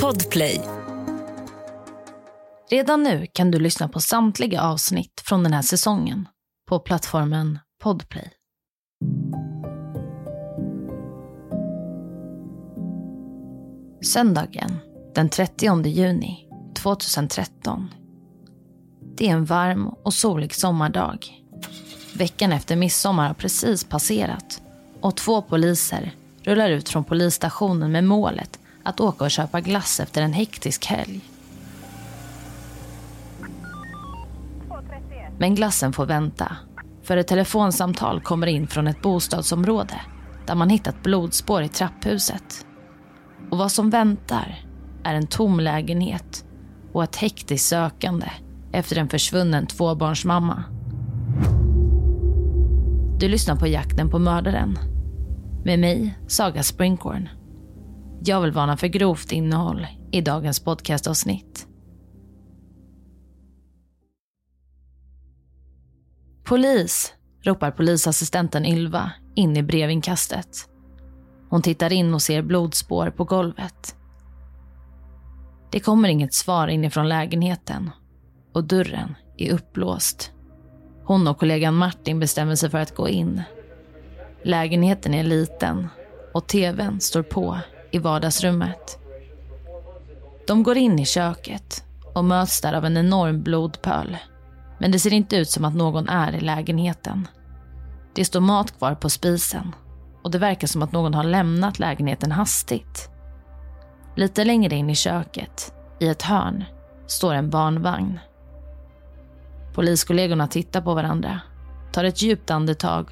Podplay. Redan nu kan du lyssna på samtliga avsnitt från den här säsongen på plattformen Podplay. Söndagen den 30 juni 2013. Det är en varm och solig sommardag. Veckan efter midsommar har precis passerat och två poliser rullar ut från polisstationen med målet att åka och köpa glass efter en hektisk helg. Men glassen får vänta, för ett telefonsamtal kommer in från ett bostadsområde där man hittat blodspår i trapphuset. Och vad som väntar är en tom lägenhet och ett hektiskt sökande efter en försvunnen tvåbarnsmamma. Du lyssnar på Jakten på mördaren med mig, Saga Springhorn. Jag vill varna för grovt innehåll i dagens podcastavsnitt. Polis, ropar polisassistenten Ylva in i brevinkastet. Hon tittar in och ser blodspår på golvet. Det kommer inget svar inifrån lägenheten och dörren är uppblåst. Hon och kollegan Martin bestämmer sig för att gå in. Lägenheten är liten och tvn står på i vardagsrummet. De går in i köket och möts där av en enorm blodpöl. Men det ser inte ut som att någon är i lägenheten. Det står mat kvar på spisen och det verkar som att någon har lämnat lägenheten hastigt. Lite längre in i köket, i ett hörn, står en barnvagn. Poliskollegorna tittar på varandra, tar ett djupt andetag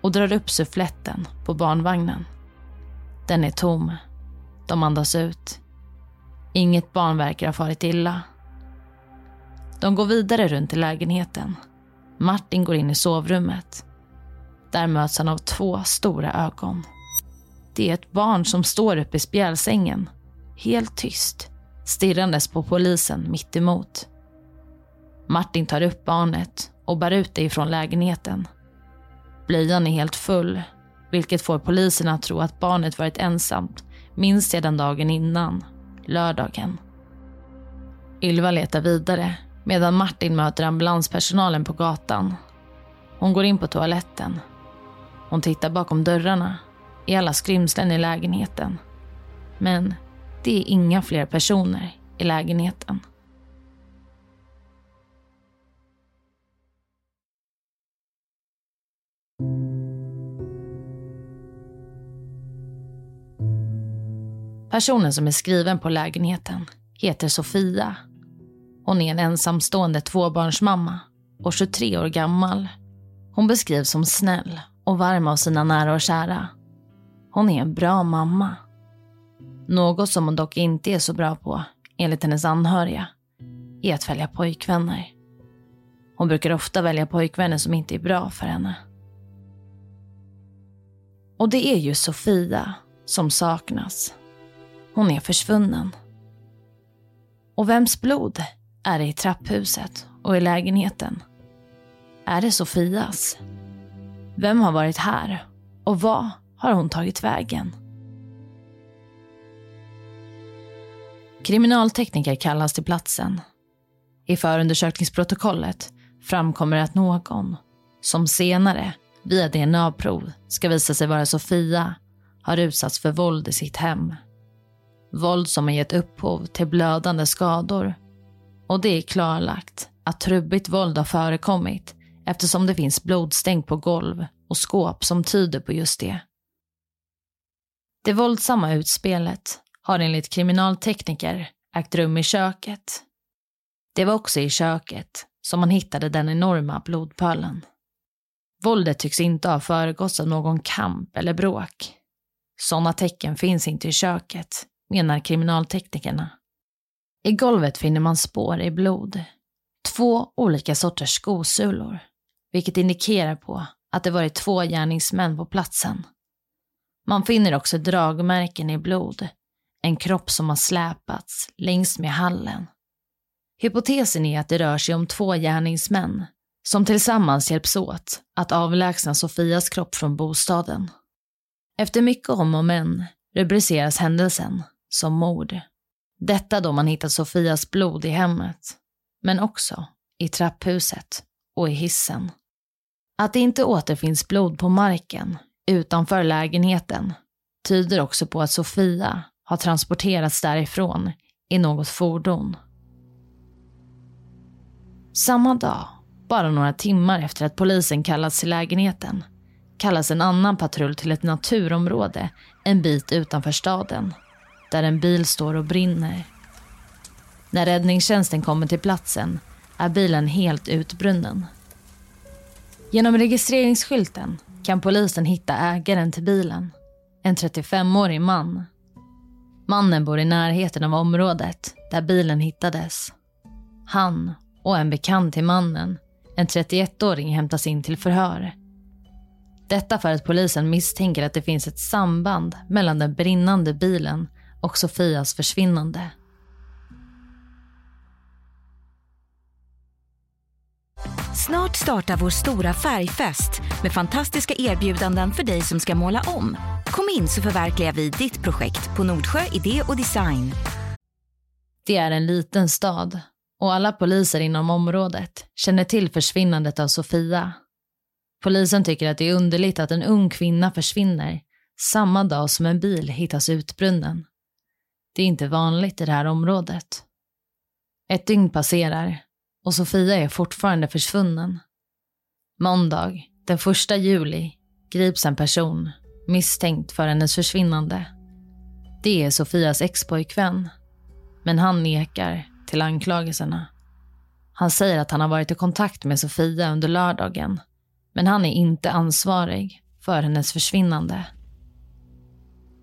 och drar upp suffletten på barnvagnen. Den är tom. De andas ut. Inget barn verkar ha farit illa. De går vidare runt i lägenheten. Martin går in i sovrummet. Där möts han av två stora ögon. Det är ett barn som står uppe i spjälsängen, helt tyst, stirrandes på polisen mitt emot. Martin tar upp barnet och bär ut det ifrån lägenheten. Blöjan är helt full, vilket får polisen att tro att barnet varit ensamt minst sedan dagen innan, lördagen. Ylva letar vidare medan Martin möter ambulanspersonalen på gatan. Hon går in på toaletten. Hon tittar bakom dörrarna, i alla skrymslen i lägenheten. Men det är inga fler personer i lägenheten. Personen som är skriven på lägenheten heter Sofia. Hon är en ensamstående tvåbarnsmamma och 23 år gammal. Hon beskrivs som snäll och varm av sina nära och kära. Hon är en bra mamma. Något som hon dock inte är så bra på, enligt hennes anhöriga, är att välja pojkvänner. Hon brukar ofta välja pojkvänner som inte är bra för henne. Och det är ju Sofia som saknas. Hon är försvunnen. Och vems blod är det i trapphuset och i lägenheten? Är det Sofias? Vem har varit här? Och vad har hon tagit vägen? Kriminaltekniker kallas till platsen. I förundersökningsprotokollet framkommer att någon, som senare via DNA-prov ska visa sig vara Sofia, har utsatts för våld i sitt hem. Våld som har gett upphov till blödande skador. Och det är klarlagt att trubbigt våld har förekommit eftersom det finns blodstänk på golv och skåp som tyder på just det. Det våldsamma utspelet har enligt kriminaltekniker ägt rum i köket. Det var också i köket som man hittade den enorma blodpölen. Våldet tycks inte ha föregåtts av någon kamp eller bråk. Sådana tecken finns inte i köket, menar kriminalteknikerna. I golvet finner man spår i blod. Två olika sorters skosulor, vilket indikerar på att det varit två gärningsmän på platsen. Man finner också dragmärken i blod, en kropp som har släpats längs med hallen. Hypotesen är att det rör sig om två gärningsmän som tillsammans hjälps åt att avlägsna Sofias kropp från bostaden. Efter mycket om och men rubriceras händelsen som mord. Detta då man hittat Sofias blod i hemmet, men också i trapphuset och i hissen. Att det inte återfinns blod på marken utanför lägenheten tyder också på att Sofia har transporterats därifrån i något fordon. Samma dag, bara några timmar efter att polisen kallats till lägenheten, kallas en annan patrull till ett naturområde en bit utanför staden, där en bil står och brinner. När räddningstjänsten kommer till platsen är bilen helt utbrunnen. Genom registreringsskylten kan polisen hitta ägaren till bilen, en 35-årig man. Mannen bor i närheten av området där bilen hittades. Han och en bekant till mannen, en 31-åring, hämtas in till förhör. Detta för att polisen misstänker att det finns ett samband mellan den brinnande bilen och Sofias försvinnande. Snart startar vår stora färgfest med fantastiska erbjudanden för dig som ska måla om. Kom in så förverkligar vi ditt projekt på Nordsjö Idé och Design. Det är en liten stad och alla poliser inom området känner till försvinnandet av Sofia. Polisen tycker att det är underligt att en ung kvinna försvinner samma dag som en bil hittas utbrunnen. Det är inte vanligt i det här området. Ett dygn passerar och Sofia är fortfarande försvunnen. Måndag, den första juli, grips en person misstänkt för hennes försvinnande. Det är Sofias expojkvän, men han nekar till anklagelserna. Han säger att han har varit i kontakt med Sofia under lördagen, men han är inte ansvarig för hennes försvinnande.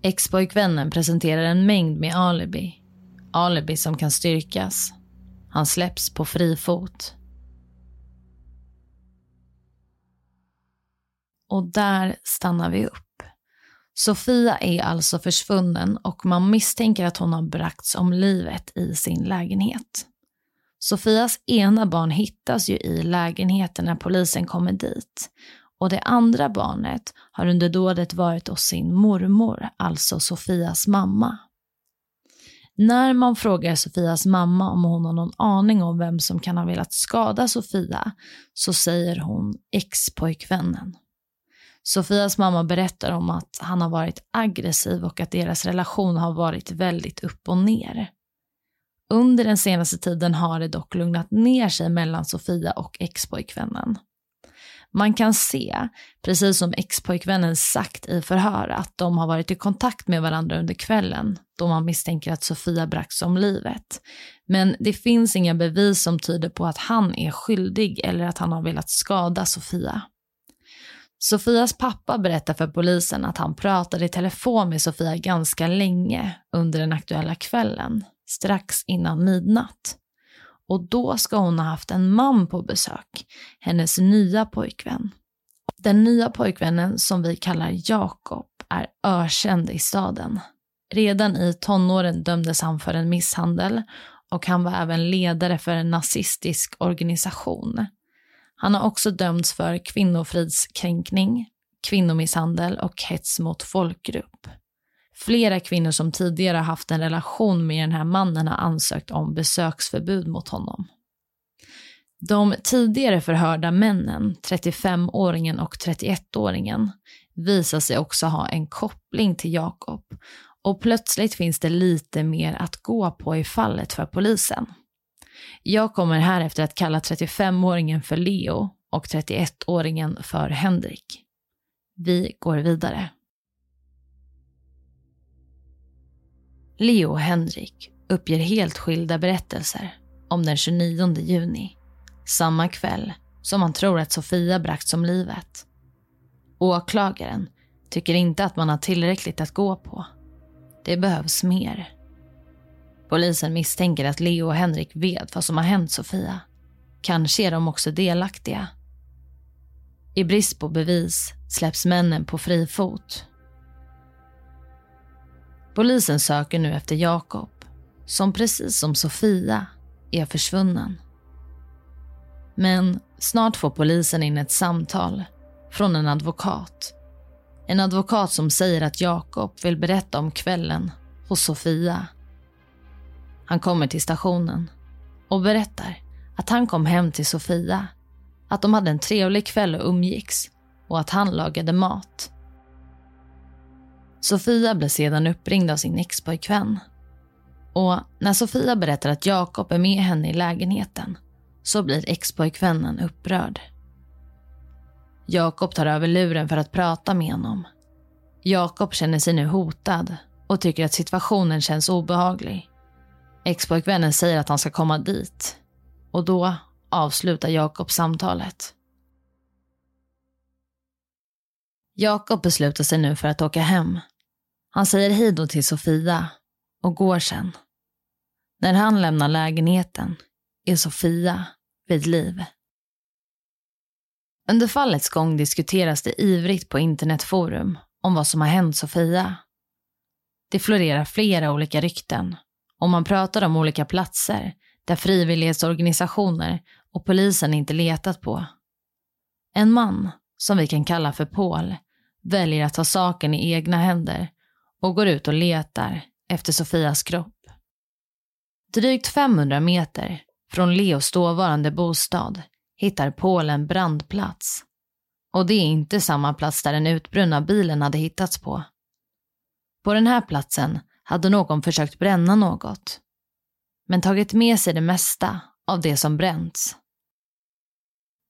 Expojkvännen presenterar en mängd med alibi. Alibi som kan styrkas. Han släpps på fri fot. Och där stannar vi upp. Sofia är alltså försvunnen och man misstänker att hon har bragts om livet i sin lägenhet. Sofias ena barn hittas ju i lägenheten när polisen kommer dit och det andra barnet har under dådet varit hos sin mormor, alltså Sofias mamma. När man frågar Sofias mamma om hon har någon aning om vem som kan ha velat skada Sofia så säger hon ex-pojkvännen. Sofias mamma berättar om att han har varit aggressiv och att deras relation har varit väldigt upp och ner. Under den senaste tiden har det dock lugnat ner sig mellan Sofia och ex-pojkvännen. Man kan se, precis som expojkvännen sagt i förhör, att de har varit i kontakt med varandra under kvällen då man misstänker att Sofia bragts om livet. Men det finns inga bevis som tyder på att han är skyldig eller att han har velat skada Sofia. Sofias pappa berättar för polisen att han pratade i telefon med Sofia ganska länge under den aktuella kvällen, strax innan midnatt. Och då ska hon ha haft en man på besök, hennes nya pojkvän. Den nya pojkvännen, som vi kallar Jakob, är ökänd i staden. Redan i tonåren dömdes han för en misshandel och han var även ledare för en nazistisk organisation han har också dömts för kvinnofridskränkning, kvinnomisshandel och hets mot folkgrupp. Flera kvinnor som tidigare haft en relation med den här mannen har ansökt om besöksförbud mot honom. De tidigare förhörda männen, 35-åringen och 31-åringen, visar sig också ha en koppling till Jakob och plötsligt finns det lite mer att gå på i fallet för polisen. Jag kommer här efter att kalla 35-åringen för Leo och 31-åringen för Henrik. Vi går vidare. Leo och Henrik uppger helt skilda berättelser om den 29 juni, samma kväll som man tror att Sofia bragts om livet. Åklagaren tycker inte att man har tillräckligt att gå på. Det behövs mer. Polisen misstänker att Leo och Henrik vet vad som har hänt Sofia. Kanske är de också delaktiga. I brist på bevis släpps männen på fri fot. Polisen söker nu efter Jakob, som precis som Sofia är försvunnen. Men snart får polisen in ett samtal från en advokat. En advokat som säger att Jakob vill berätta om kvällen hos Sofia. Han kommer till stationen och berättar att han kom hem till Sofia, att de hade en trevlig kväll och umgicks och att han lagade mat. Sofia blir sedan uppringd av sin expojkvän. Och när Sofia berättar att Jakob är med henne i lägenheten så blir expojkvännen upprörd. Jakob tar över luren för att prata med honom. Jakob känner sig nu hotad och tycker att situationen känns obehaglig. Expojkvännen säger att han ska komma dit och då avslutar Jakob samtalet. Jakob beslutar sig nu för att åka hem. Han säger hej då till Sofia och går sen. När han lämnar lägenheten är Sofia vid liv. Under fallets gång diskuteras det ivrigt på internetforum om vad som har hänt Sofia. Det florerar flera olika rykten och man pratar om olika platser där frivillighetsorganisationer och polisen inte letat på. En man, som vi kan kalla för Paul, väljer att ta saken i egna händer och går ut och letar efter Sofias kropp. Drygt 500 meter från Leos dåvarande bostad hittar Paul en brandplats. Och det är inte samma plats där den utbrunna bilen hade hittats på. På den här platsen hade någon försökt bränna något, men tagit med sig det mesta av det som bränts.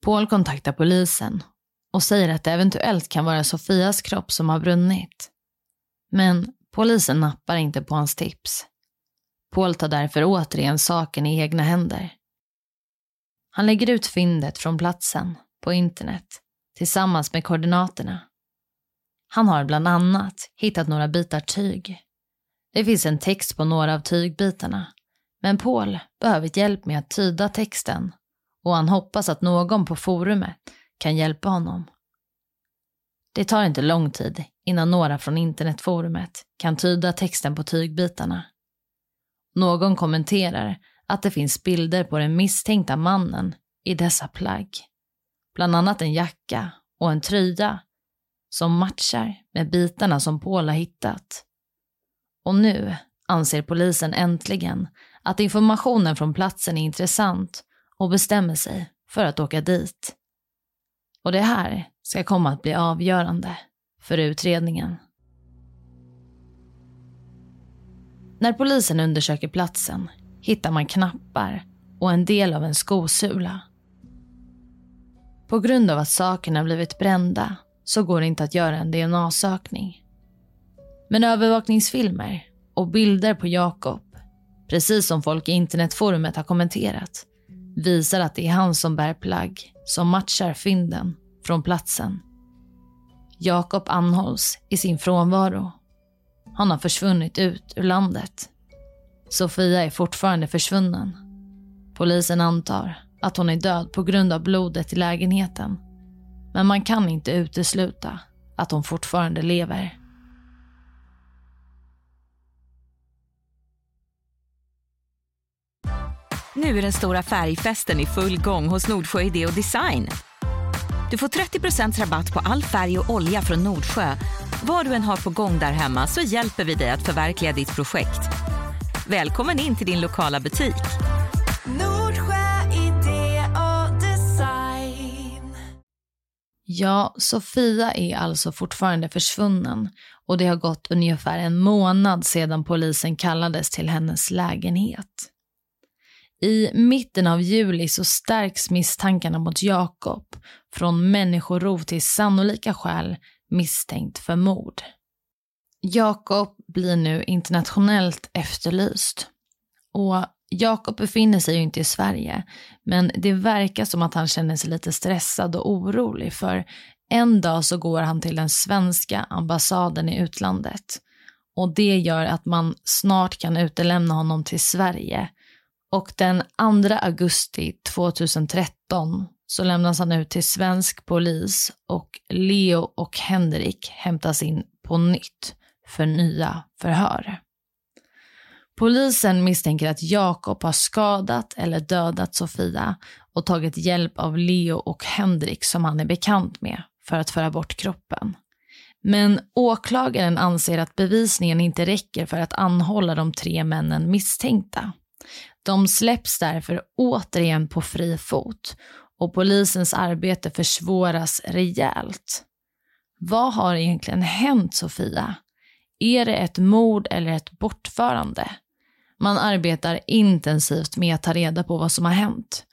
Paul kontaktar polisen och säger att det eventuellt kan vara Sofias kropp som har brunnit. Men polisen nappar inte på hans tips. Paul tar därför återigen saken i egna händer. Han lägger ut fyndet från platsen på internet tillsammans med koordinaterna. Han har bland annat hittat några bitar tyg. Det finns en text på några av tygbitarna, men Paul behöver hjälp med att tyda texten och han hoppas att någon på forumet kan hjälpa honom. Det tar inte lång tid innan några från internetforumet kan tyda texten på tygbitarna. Någon kommenterar att det finns bilder på den misstänkta mannen i dessa plagg. Bland annat en jacka och en tröja som matchar med bitarna som Paul har hittat. Och nu anser polisen äntligen att informationen från platsen är intressant och bestämmer sig för att åka dit. Och det här ska komma att bli avgörande för utredningen. När polisen undersöker platsen hittar man knappar och en del av en skosula. På grund av att sakerna blivit brända så går det inte att göra en DNA-sökning. Men övervakningsfilmer och bilder på Jakob, precis som folk i internetforumet har kommenterat, visar att det är han som bär plagg som matchar fynden från platsen. Jakob anhålls i sin frånvaro. Han har försvunnit ut ur landet. Sofia är fortfarande försvunnen. Polisen antar att hon är död på grund av blodet i lägenheten. Men man kan inte utesluta att hon fortfarande lever. Nu är den stora färgfesten i full gång hos Nordsjö Idé och Design. Du får 30% rabatt på all färg och olja från Nordsjö. Vad du än har på gång där hemma så hjälper vi dig att förverkliga ditt projekt. Välkommen in till din lokala butik. Nordsjö idé och design. Ja, Sofia är alltså fortfarande försvunnen och det har gått ungefär en månad sedan polisen kallades till hennes lägenhet. I mitten av juli så stärks misstankarna mot Jakob från människorov till sannolika skäl misstänkt för mord. Jakob blir nu internationellt efterlyst. Och Jakob befinner sig ju inte i Sverige, men det verkar som att han känner sig lite stressad och orolig för en dag så går han till den svenska ambassaden i utlandet. Och det gör att man snart kan utelämna honom till Sverige och den 2 augusti 2013 så lämnas han ut till svensk polis och Leo och Henrik hämtas in på nytt för nya förhör. Polisen misstänker att Jakob har skadat eller dödat Sofia och tagit hjälp av Leo och Henrik som han är bekant med för att föra bort kroppen. Men åklagaren anser att bevisningen inte räcker för att anhålla de tre männen misstänkta. De släpps därför återigen på fri fot och polisens arbete försvåras rejält. Vad har egentligen hänt Sofia? Är det ett mord eller ett bortförande? Man arbetar intensivt med att ta reda på vad som har hänt.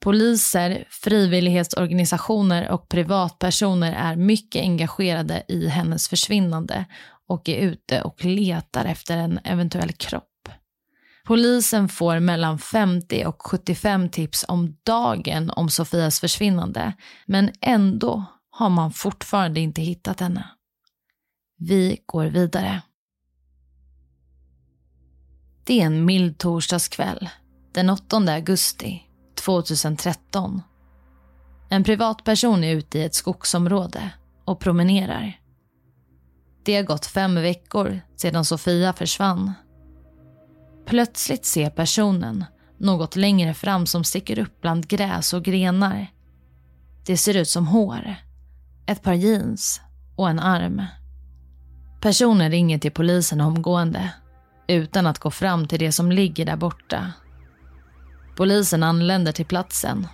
Poliser, frivillighetsorganisationer och privatpersoner är mycket engagerade i hennes försvinnande och är ute och letar efter en eventuell kropp. Polisen får mellan 50 och 75 tips om dagen om Sofias försvinnande, men ändå har man fortfarande inte hittat henne. Vi går vidare. Det är en mild torsdagskväll, den 8 augusti 2013. En privatperson är ute i ett skogsområde och promenerar. Det har gått fem veckor sedan Sofia försvann. Plötsligt ser personen något längre fram som sticker upp bland gräs och grenar. Det ser ut som hår, ett par jeans och en arm. Personen ringer till polisen omgående utan att gå fram till det som ligger där borta. Polisen anländer till platsen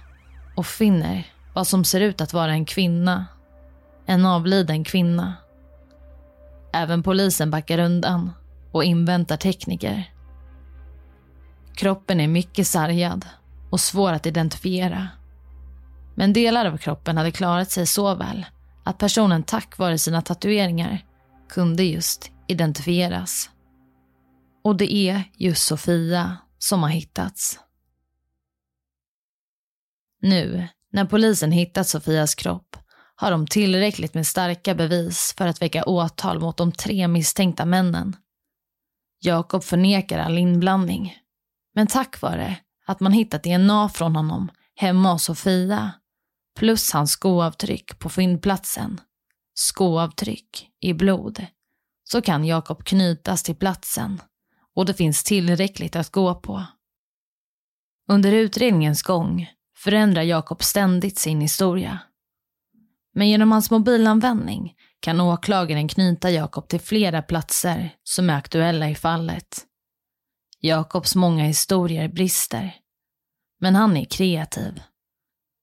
och finner vad som ser ut att vara en kvinna. En avliden kvinna. Även polisen backar undan och inväntar tekniker. Kroppen är mycket sargad och svår att identifiera. Men delar av kroppen hade klarat sig så väl att personen tack vare sina tatueringar kunde just identifieras. Och det är just Sofia som har hittats. Nu, när polisen hittat Sofias kropp, har de tillräckligt med starka bevis för att väcka åtal mot de tre misstänkta männen. Jakob förnekar all inblandning. Men tack vare att man hittat DNA från honom hemma hos Sofia, plus hans skoavtryck på fyndplatsen, skoavtryck i blod, så kan Jakob knytas till platsen och det finns tillräckligt att gå på. Under utredningens gång förändrar Jakob ständigt sin historia. Men genom hans mobilanvändning kan åklagaren knyta Jakob till flera platser som är aktuella i fallet. Jakobs många historier brister. Men han är kreativ.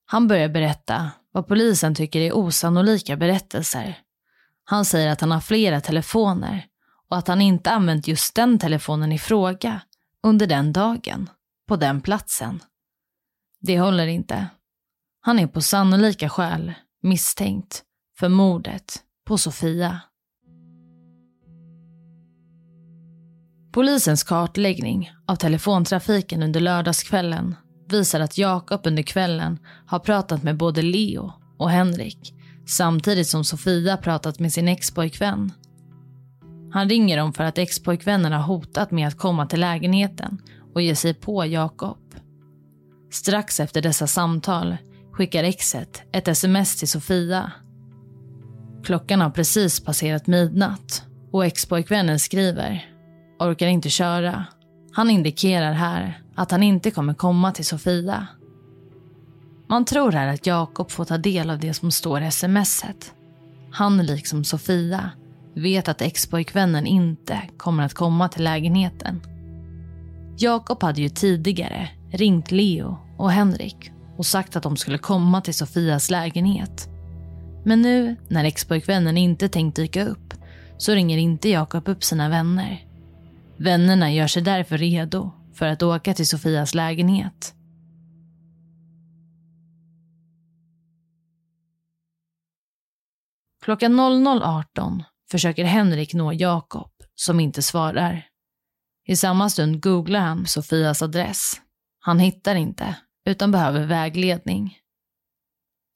Han börjar berätta vad polisen tycker är osannolika berättelser. Han säger att han har flera telefoner och att han inte använt just den telefonen i fråga under den dagen, på den platsen. Det håller inte. Han är på sannolika skäl misstänkt för mordet på Sofia. Polisens kartläggning av telefontrafiken under lördagskvällen visar att Jakob under kvällen har pratat med både Leo och Henrik samtidigt som Sofia pratat med sin expojkvän. Han ringer dem för att expojkvännen har hotat med att komma till lägenheten och ge sig på Jakob. Strax efter dessa samtal skickar exet ett sms till Sofia. Klockan har precis passerat midnatt och expojkvännen skriver “orkar inte köra”. Han indikerar här att han inte kommer komma till Sofia. Man tror här att Jakob får ta del av det som står i smset. Han, liksom Sofia, vet att expojkvännen inte kommer att komma till lägenheten. Jakob hade ju tidigare ringt Leo och Henrik och sagt att de skulle komma till Sofias lägenhet. Men nu när expojkvännen inte tänkt dyka upp så ringer inte Jakob upp sina vänner. Vännerna gör sig därför redo för att åka till Sofias lägenhet. Klockan 00.18 försöker Henrik nå Jakob som inte svarar. I samma stund googlar han Sofias adress. Han hittar inte, utan behöver vägledning.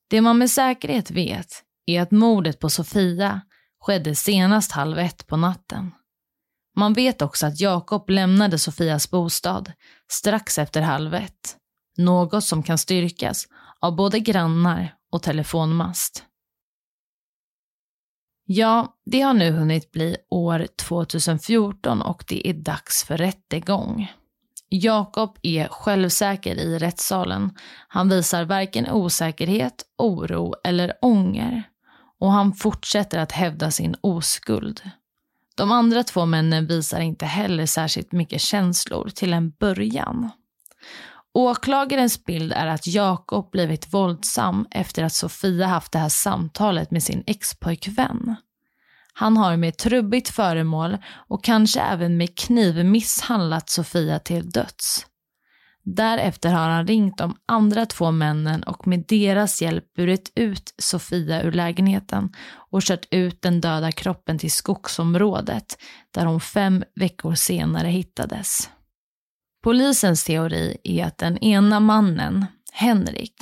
Det man med säkerhet vet är att mordet på Sofia skedde senast halv ett på natten. Man vet också att Jakob lämnade Sofias bostad strax efter halv ett. Något som kan styrkas av både grannar och telefonmast. Ja, det har nu hunnit bli år 2014 och det är dags för rättegång. Jakob är självsäker i rättssalen. Han visar varken osäkerhet, oro eller ånger. och han fortsätter att hävda sin oskuld. De andra två männen visar inte heller särskilt mycket känslor till en början. Åklagarens bild är att Jakob blivit våldsam efter att Sofia haft det här samtalet med sin expojkvän. Han har med trubbigt föremål och kanske även med kniv misshandlat Sofia till döds. Därefter har han ringt de andra två männen och med deras hjälp burit ut Sofia ur lägenheten och kört ut den döda kroppen till skogsområdet där hon fem veckor senare hittades. Polisens teori är att den ena mannen, Henrik,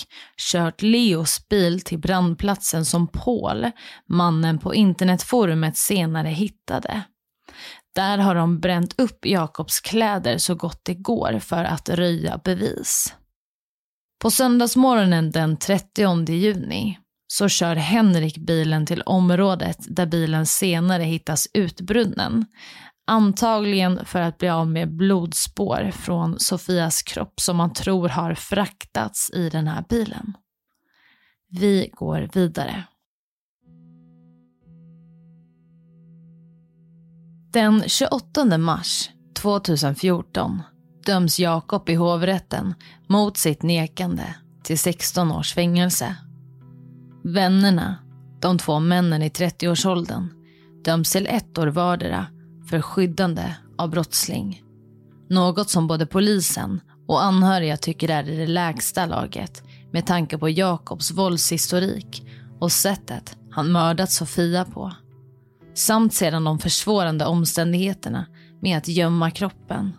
kört Leos bil till brandplatsen som Paul, mannen på internetforumet, senare hittade. Där har de bränt upp Jakobs kläder så gott det går för att röja bevis. På söndagsmorgonen den 30 juni så kör Henrik bilen till området där bilen senare hittas utbrunnen. Antagligen för att bli av med blodspår från Sofias kropp som man tror har fraktats i den här bilen. Vi går vidare. Den 28 mars 2014 döms Jakob i hovrätten mot sitt nekande till 16 års fängelse. Vännerna, de två männen i 30-årsåldern, döms till ett år vardera för skyddande av brottsling. Något som både polisen och anhöriga tycker är i det lägsta laget med tanke på Jakobs våldshistorik och sättet han mördat Sofia på. Samt sedan de försvårande omständigheterna med att gömma kroppen.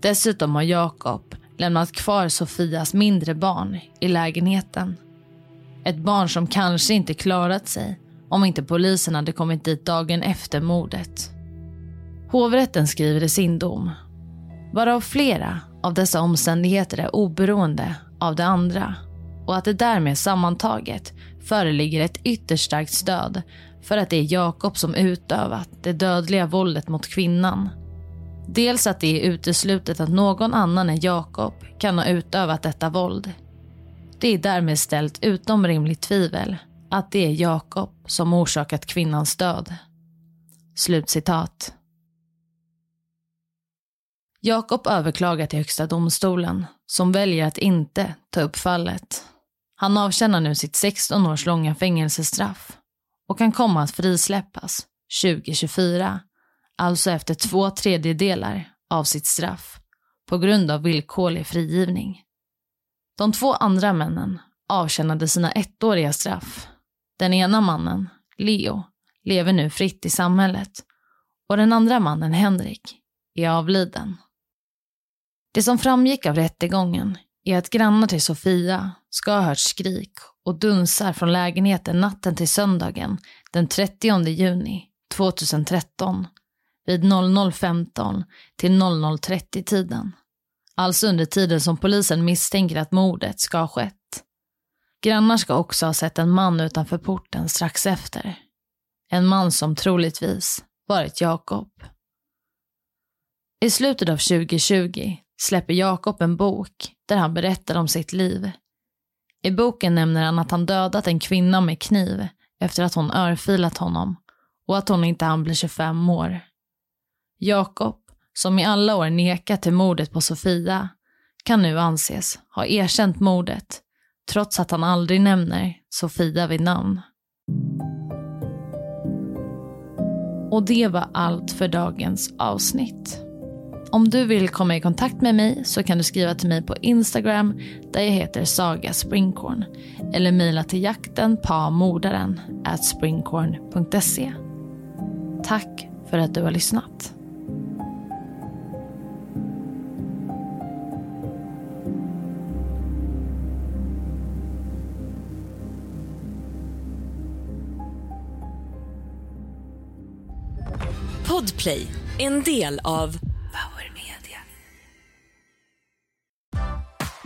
Dessutom har Jakob lämnat kvar Sofias mindre barn i lägenheten. Ett barn som kanske inte klarat sig om inte polisen hade kommit dit dagen efter mordet. Hovrätten skriver i sin dom, varav flera av dessa omständigheter är oberoende av det andra och att det därmed sammantaget föreligger ett ytterst starkt stöd för att det är Jakob som utövat det dödliga våldet mot kvinnan. Dels att det är uteslutet att någon annan än Jakob kan ha utövat detta våld. Det är därmed ställt utom rimligt tvivel att det är Jakob som orsakat kvinnans död. Slutcitat. Jakob överklagar till Högsta domstolen som väljer att inte ta upp fallet. Han avtjänar nu sitt 16 års långa fängelsestraff och kan komma att frisläppas 2024, alltså efter två tredjedelar av sitt straff på grund av villkorlig frigivning. De två andra männen avtjänade sina ettåriga straff. Den ena mannen, Leo, lever nu fritt i samhället och den andra mannen, Henrik, är avliden. Det som framgick av rättegången är att grannar till Sofia ska ha hört skrik och dunsar från lägenheten natten till söndagen den 30 juni 2013 vid 00.15 till 00.30 tiden. Alltså under tiden som polisen misstänker att mordet ska ha skett. Grannar ska också ha sett en man utanför porten strax efter. En man som troligtvis varit Jakob. I slutet av 2020 släpper Jakob en bok där han berättar om sitt liv. I boken nämner han att han dödat en kvinna med kniv efter att hon örfilat honom och att hon inte hann bli 25 år. Jakob, som i alla år nekat till mordet på Sofia, kan nu anses ha erkänt mordet trots att han aldrig nämner Sofia vid namn. Och det var allt för dagens avsnitt. Om du vill komma i kontakt med mig så kan du skriva till mig på Instagram där jag heter Saga Springkorn eller mejla till jakten på mordaren at springkorn.se. Tack för att du har lyssnat. Podplay, en del av